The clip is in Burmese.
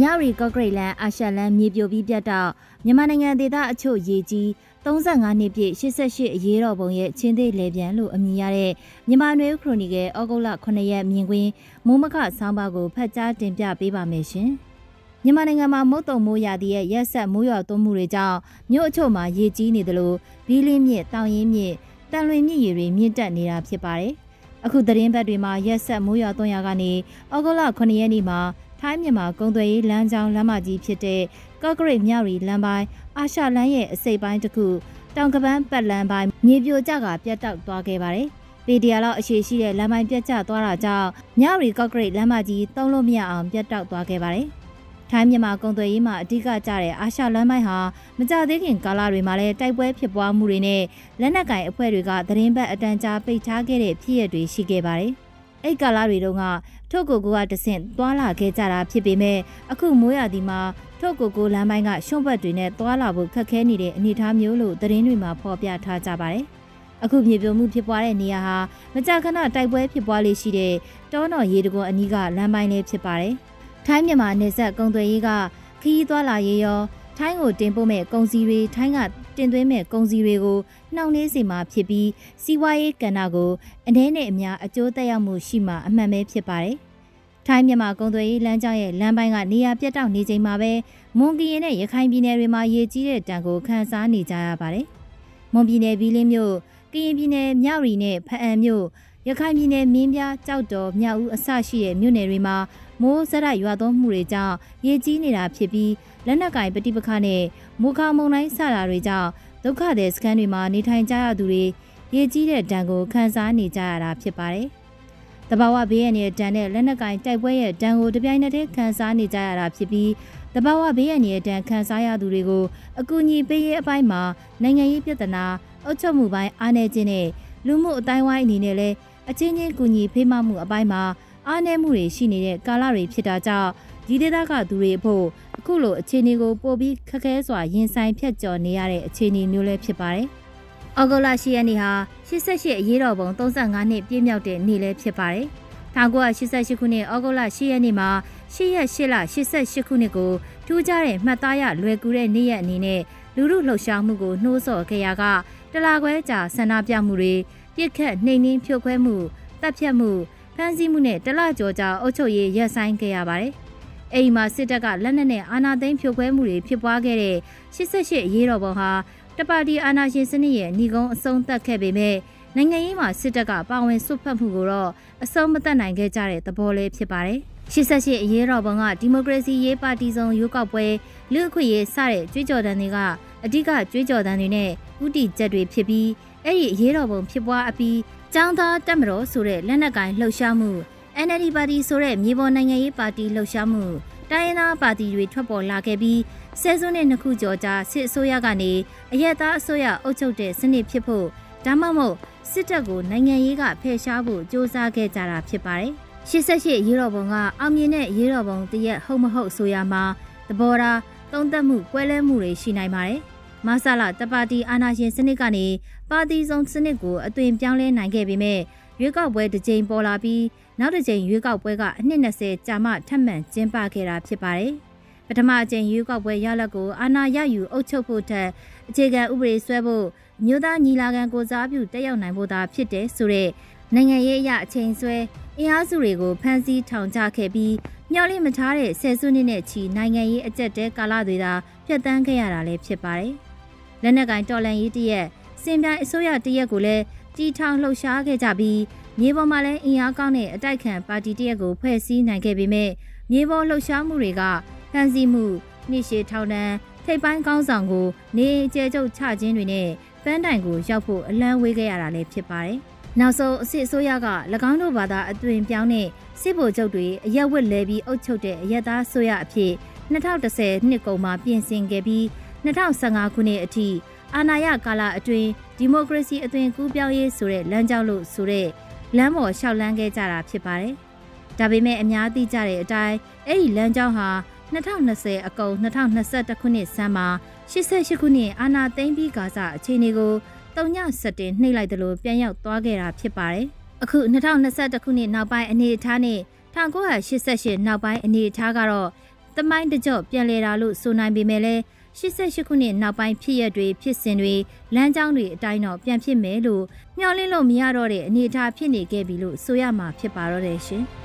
မြရီကော့ဂရိတ်လန်အာရှလန်မြေပြိုပြီးပြတ်တော့မြန်မာနိုင်ငံဒေသအချို့ရေကြီး35နှစ်ပြည့်88အရေးတော်ပုံရဲ့ချင်းသေးလေပြန်လို့အမည်ရတဲ့မြန်မာနွေခရိုနီကယ်ဩဂုတ်လ9ရက်မြင်ကွင်းမိုးမခဆောင်းပါးကိုဖတ်ကြားတင်ပြပေးပါမယ်ရှင်။မြန်မာနိုင်ငံမှာမုတ်တုံမိုးရာသီရဲ့ရက်ဆက်မိုးရွာသွန်းမှုတွေကြောင့်မြို့အချို့မှာရေကြီးနေသလိုဘီလင်းမြစ်တောင်ရင်မြစ်တန်လွင်မြစ်ရေတွေမြင့်တက်နေတာဖြစ်ပါတယ်။အခုသတင်းပတ်တွေမှာရက်ဆက်မိုးရွာသွန်းရာကနေဩဂုတ်လ9ရက်နေ့မှာ ထိုင်းမြန်မာကုန်သွယ်ရေးလမ်းကြောင်းလမ်းမကြီးဖြစ်တဲ့ကော့ဂရိတ်မြောက်ရီလမ်းပိုင်းအာရှလမ်းရဲ့အစိပ်ပိုင်းတစ်ခုတောင်ကပန်းပတ်လမ်းပိုင်းမြေပြိုကျကပြတ်တောက်သွားခဲ့ပါတယ်။ပေဒီယာလောက်အရှိရှိတဲ့လမ်းပိုင်းပြတ်ကျသွားတာကြောင့်မြောက်ရီကော့ဂရိတ်လမ်းမကြီးသုံးလို့မရအောင်ပြတ်တောက်သွားခဲ့ပါတယ်။ထိုင်းမြန်မာကုန်သွယ်ရေးမှာအဓိကကျတဲ့အာရှလမ်းပိုင်းဟာမကြသေးခင်ကာလတွေမှာလည်းတိုက်ပွဲဖြစ်ပွားမှုတွေနဲ့လက်နက်ကင်အဖွဲ့တွေကသတင်းပတ်အတန်းကြားပိတ်ထားခဲ့တဲ့ဖြစ်ရပ်တွေရှိခဲ့ပါတယ်။ အဲ့ကာလတွေတုန်းကထုတ်ကိုကိုကတဆင့်သွာလာခဲ့ကြတာဖြစ်ပေမဲ့အခုမိုးရသည်မှာထုတ်ကိုကိုလမ်းပိုင်းကရှုံးဘက်တွေနဲ့သွာလာဖို့ခက်ခဲနေတဲ့အနေအထားမျိုးလို့သတင်းတွေမှာဖော်ပြထားကြပါတယ်။အခုမြေပြိုမှုဖြစ်ပွားတဲ့နေရာဟာမကြာခဏတိုက်ပွဲဖြစ်ပွားလေးရှိတဲ့တောနော်ရေတကွန်အနီးကလမ်းပိုင်းလေးဖြစ်ပါတယ်။ထိုင်းမြန်မာနယ်စပ်ကုံသွယ်ရေးကခီးသွားလာရေးရော ထိုင်းကိုတင်ပို့မဲ့ကုန်စည်တွေထိုင်းကတင်သွင်းမဲ့ကုန်စည်တွေကိုနှောင့်နှေးစေမှာဖြစ်ပြီးစီးပွားရေးကဏ္ဍကိုအနည်းနဲ့အများအကျိုးသက်ရောက်မှုရှိမှာအမှန်ပဲဖြစ်ပါတယ်။ထိုင်းမြန်မာကုန်သွယ်ရေးလမ်းကြောင်းရဲ့လမ်းပိုင်းကနေရာပြတ်တောက်နေချိန်မှာပဲမွန်ကရင်နဲ့ရခိုင်ပြည်နယ်တွေမှာရေကြီးတဲ့တံကိုခန်းစားနေကြရပါတယ်။မွန်ပြည်နယ်ဘီလင်းမြို့ကရင်ပြည်နယ်မြရီနဲ့ဖအံမြို့ရခိုင်ပြည်နယ်မင်းပြကြောက်တော်မြောက်ဦးအစရှိတဲ့မြို့နယ်တွေမှာမိုးစရိုက်ရွာသွန်းမှုတွေကြောင့်ရေကြီးနေတာဖြစ်ပြီးလက်နက်ကင်ပဋိပက္ခနဲ့မူခါမုန်တိုင်းဆတာတွေကြောင့်ဒုက္ခသည်စခန်းတွေမှာနေထိုင်ကြရသူတွေရေကြီးတဲ့ဒဏ်ကိုခံစားနေကြရတာဖြစ်ပါတယ်။တဘာဝဘေးရန်ရဲ့ဒဏ်နဲ့လက်နက်ကင်တိုက်ပွဲရဲ့ဒဏ်ကိုတပြိုင်နက်တည်းခံစားနေကြရတာဖြစ်ပြီးတဘာဝဘေးရန်ရဲ့ဒဏ်ခံစားရသူတွေကိုအကူအညီပေးရေးအပိုင်းမှာနိုင်ငံရေးပြဿနာအုပ်ချုပ်မှုပိုင်းအားနည်းခြင်းနဲ့လူမှုအတိုင်းဝိုင်းအနေနဲ့လည်း အချင်းချင်းကူညီဖေးမမှုအပိုင်းမှာအားနည်းမှုတွေရှိနေတဲ့ကာလတွေဖြစ်တာကြောင့်ဒီဒေသကသူတွေအဖို့အခုလိုအခြေအနေကိုပိုပြီးခက်ခဲစွာရင်ဆိုင်ဖြတ်ကျော်နေရတဲ့အခြေအနေမျိုးလည်းဖြစ်ပါတယ်။အော်ဂိုလာရှိရနေ့ဟာ88အရေးတော်ပုံ35နှစ်ပြည့်မြောက်တဲ့နေ့လည်းဖြစ်ပါတယ်။1988ခုနှစ်အော်ဂိုလာရှိရနေ့မှာ8ရက်8လ88ခုနှစ်ကိုထူးခြားတဲ့မှတ်သားရလွယ်ကူတဲ့နေ့ရက်အနေနဲ့လူမှုလှုပ်ရှားမှုကိုနှိုးဆော်ခဲ့ရကတလာခွဲကြာဆန္ဒပြမှုတွေ ပြစ်ခတ်နှိမ်နှင်းဖြိုခွဲမှုတပ်ဖြတ်မှုဖမ်းဆီးမှုနဲ့တလကြောကြာအုပ်ချုပ်ရေးရပ်ဆိုင်းခဲ့ရပါတယ်။အိမ်မှာစစ်တပ်ကလက်နက်နဲ့အာဏာသိမ်းဖြိုခွဲမှုတွေဖြစ်ပွားခဲ့တဲ့88အရေးတော်ပုံဟာတပါတီအာဏာရှင်စနစ်ရဲ့ညီကုန်းအဆုံးသတ်ခဲ့ပေမဲ့နိုင်ငံရေးမှာစစ်တပ်ကပါဝင်ဆွတ်ဖက်မှုကိုတော့အဆုံးမသတ်နိုင်ခဲ့ကြတဲ့သဘောလေးဖြစ်ပါတယ်။88အရေးတော်ပုံကဒီမိုကရေစီရေးပါတီဆောင်ရွေးကောက်ပွဲလူအခွင့်ရေးစတဲ့ကြွေးကြော်တန်းတွေကအဓိကကြွေးကြော်တန်းတွေနဲ့ဥတီချက်တွေဖြစ်ပြီး အဲ့ဒီအရေးတော်ပုံဖြစ်ပွားအပြီးចောင်းသားတက်မတော်ဆိုတဲ့လက်နက်ကိုင်လှုပ်ရှားမှု NLD ပါတီဆိုတဲ့မြေပေါ်နိုင်ငံရေးပါတီလှုပ်ရှားမှုတိုင်းရင်းသားပါတီတွေထွက်ပေါ်လာခဲ့ပြီးဆယ်စုနှစ်နှစ်ခုကျော်ကြာစစ်အစိုးရကနေအရက်သားအစိုးရအုပ်ချုပ်တဲ့စနစ်ဖြစ်ဖို့ဒါမှမဟုတ်စစ်တပ်ကိုနိုင်ငံရေးကဖယ်ရှားဖို့စ조사ခဲ့ကြတာဖြစ်ပါတယ်။88ရေတော်ပုံကအောင်မြင်တဲ့ရေတော်ပုံတရက်ဟုတ်မဟုတ်ဆိုရမှာသဘောထားသုံးသပ်မှုကွဲလဲမှုတွေရှိနိုင်ပါတယ်။ မဆလာတပါတီအာဏာရှင်စနစ်ကနေပါတီစုံစနစ်ကိုအသွင်ပြောင်းလဲနိုင်ခဲ့ပေမဲ့ရွေးကောက်ပွဲတစ်ကြိမ်ပေါ်လာပြီးနောက်တစ်ကြိမ်ရွေးကောက်ပွဲကအနှစ်20ကြာမှထပ်မံကျင်းပခဲ့တာဖြစ်ပါတယ်။ပထမအကြိမ်ရွေးကောက်ပွဲရလဒ်ကိုအာဏာရယူအုပ်ချုပ်ဖို့ထက်အခြေခံဥပဒေဆွဲဖို့မြို့သားညီလာခံကိုစားပြုတက်ရောက်နိုင်ဖို့သာဖြစ်တယ်ဆိုတဲ့နိုင်ငံရေးအရအချိန်ဆွဲအင်အားစုတွေကိုဖမ်းဆီးထောင်ချခဲ့ပြီးမျှော်လင့်မထားတဲ့ဆယ်စုနှစ်နဲ့ချီနိုင်ငံရေးအကြက်တဲကာလတွေသာဖျက်ဆီးခဲ့ရတာလည်းဖြစ်ပါတယ်။ လက်နက်ကင်တော်လန်ရေးတရက်စင်ပြိုင်အစိုးရတရက်ကိုလည်းတီထောင်လှုပ်ရှားခဲ့ကြပြီးမြေပေါ်မှာလည်းအင်အားကောင်းတဲ့အတိုက်ခံပါတီတရက်ကိုဖွဲ့စည်းနိုင်ခဲ့ပေမဲ့မြေပေါ်လှုပ်ရှားမှုတွေကဖန်ဆီးမှုနှိရှေထောင်တန်းထိပ်ပိုင်းကောင်းဆောင်ကိုနေကျဲကျုပ်ချခြင်းတွေနဲ့ပန်းတိုင်ကိုရောက်ဖို့အလံဝေးခဲ့ရတာလည်းဖြစ်ပါတယ်။နောက်ဆုံးအစ်အစိုးရက၎င်းတို့ဘာသာအသွင်ပြောင်းတဲ့စစ်ဗိုလ်ချုပ်တွေအရက်ဝက်လဲပြီးအုပ်ချုပ်တဲ့အရက်သားဆိုရအဖြစ်2010နှစ်ကုန်မှာပြင်ဆင်ခဲ့ပြီး 2015ခုနှစ်အထိအာဏာရကာလအတွင်းဒီမိုကရေစီအသွင်ကူးပြောင်းရေးဆိုတဲ့လမ်းကြောင်းလို့ဆိုတဲ့လမ်းပေါ်လျှောက်လန်းခဲ့ကြတာဖြစ်ပါတယ်။ဒါပေမဲ့အများသိကြတဲ့အတိုင်းအဲ့ဒီလမ်းကြောင်းဟာ2020အကုန်2021ခုနှစ်ဆန်းမှာ88ခုနှစ်အာနာသိမ့်ပြီးကာစအခြေအနေကိုတုံညစတင်နှိပ်လိုက်တယ်လို့ပြန်ရောက်သွားခဲ့တာဖြစ်ပါတယ်။အခု2021ခုနှစ်နောက်ပိုင်းအနေအထားနဲ့1988နောက်ပိုင်းအနေအထားကတော့တမိုင်းတကြော့ပြန်လဲတာလို့ဆိုနိုင်ပေမဲ့လည်း 88ခုနှစ်နောက်ပိုင်းဖြစ်ရက်တွေဖြစ်စဉ်တွေလမ်းကြောင်းတွေအတိုင်းတော့ပြန်ဖြစ်မယ်လို့မျှော်လင့်လို့မရတော့တဲ့အနေအထားဖြစ်နေခဲ့ပြီလို့ဆိုရမှာဖြစ်ပါတော့တယ်ရှင်။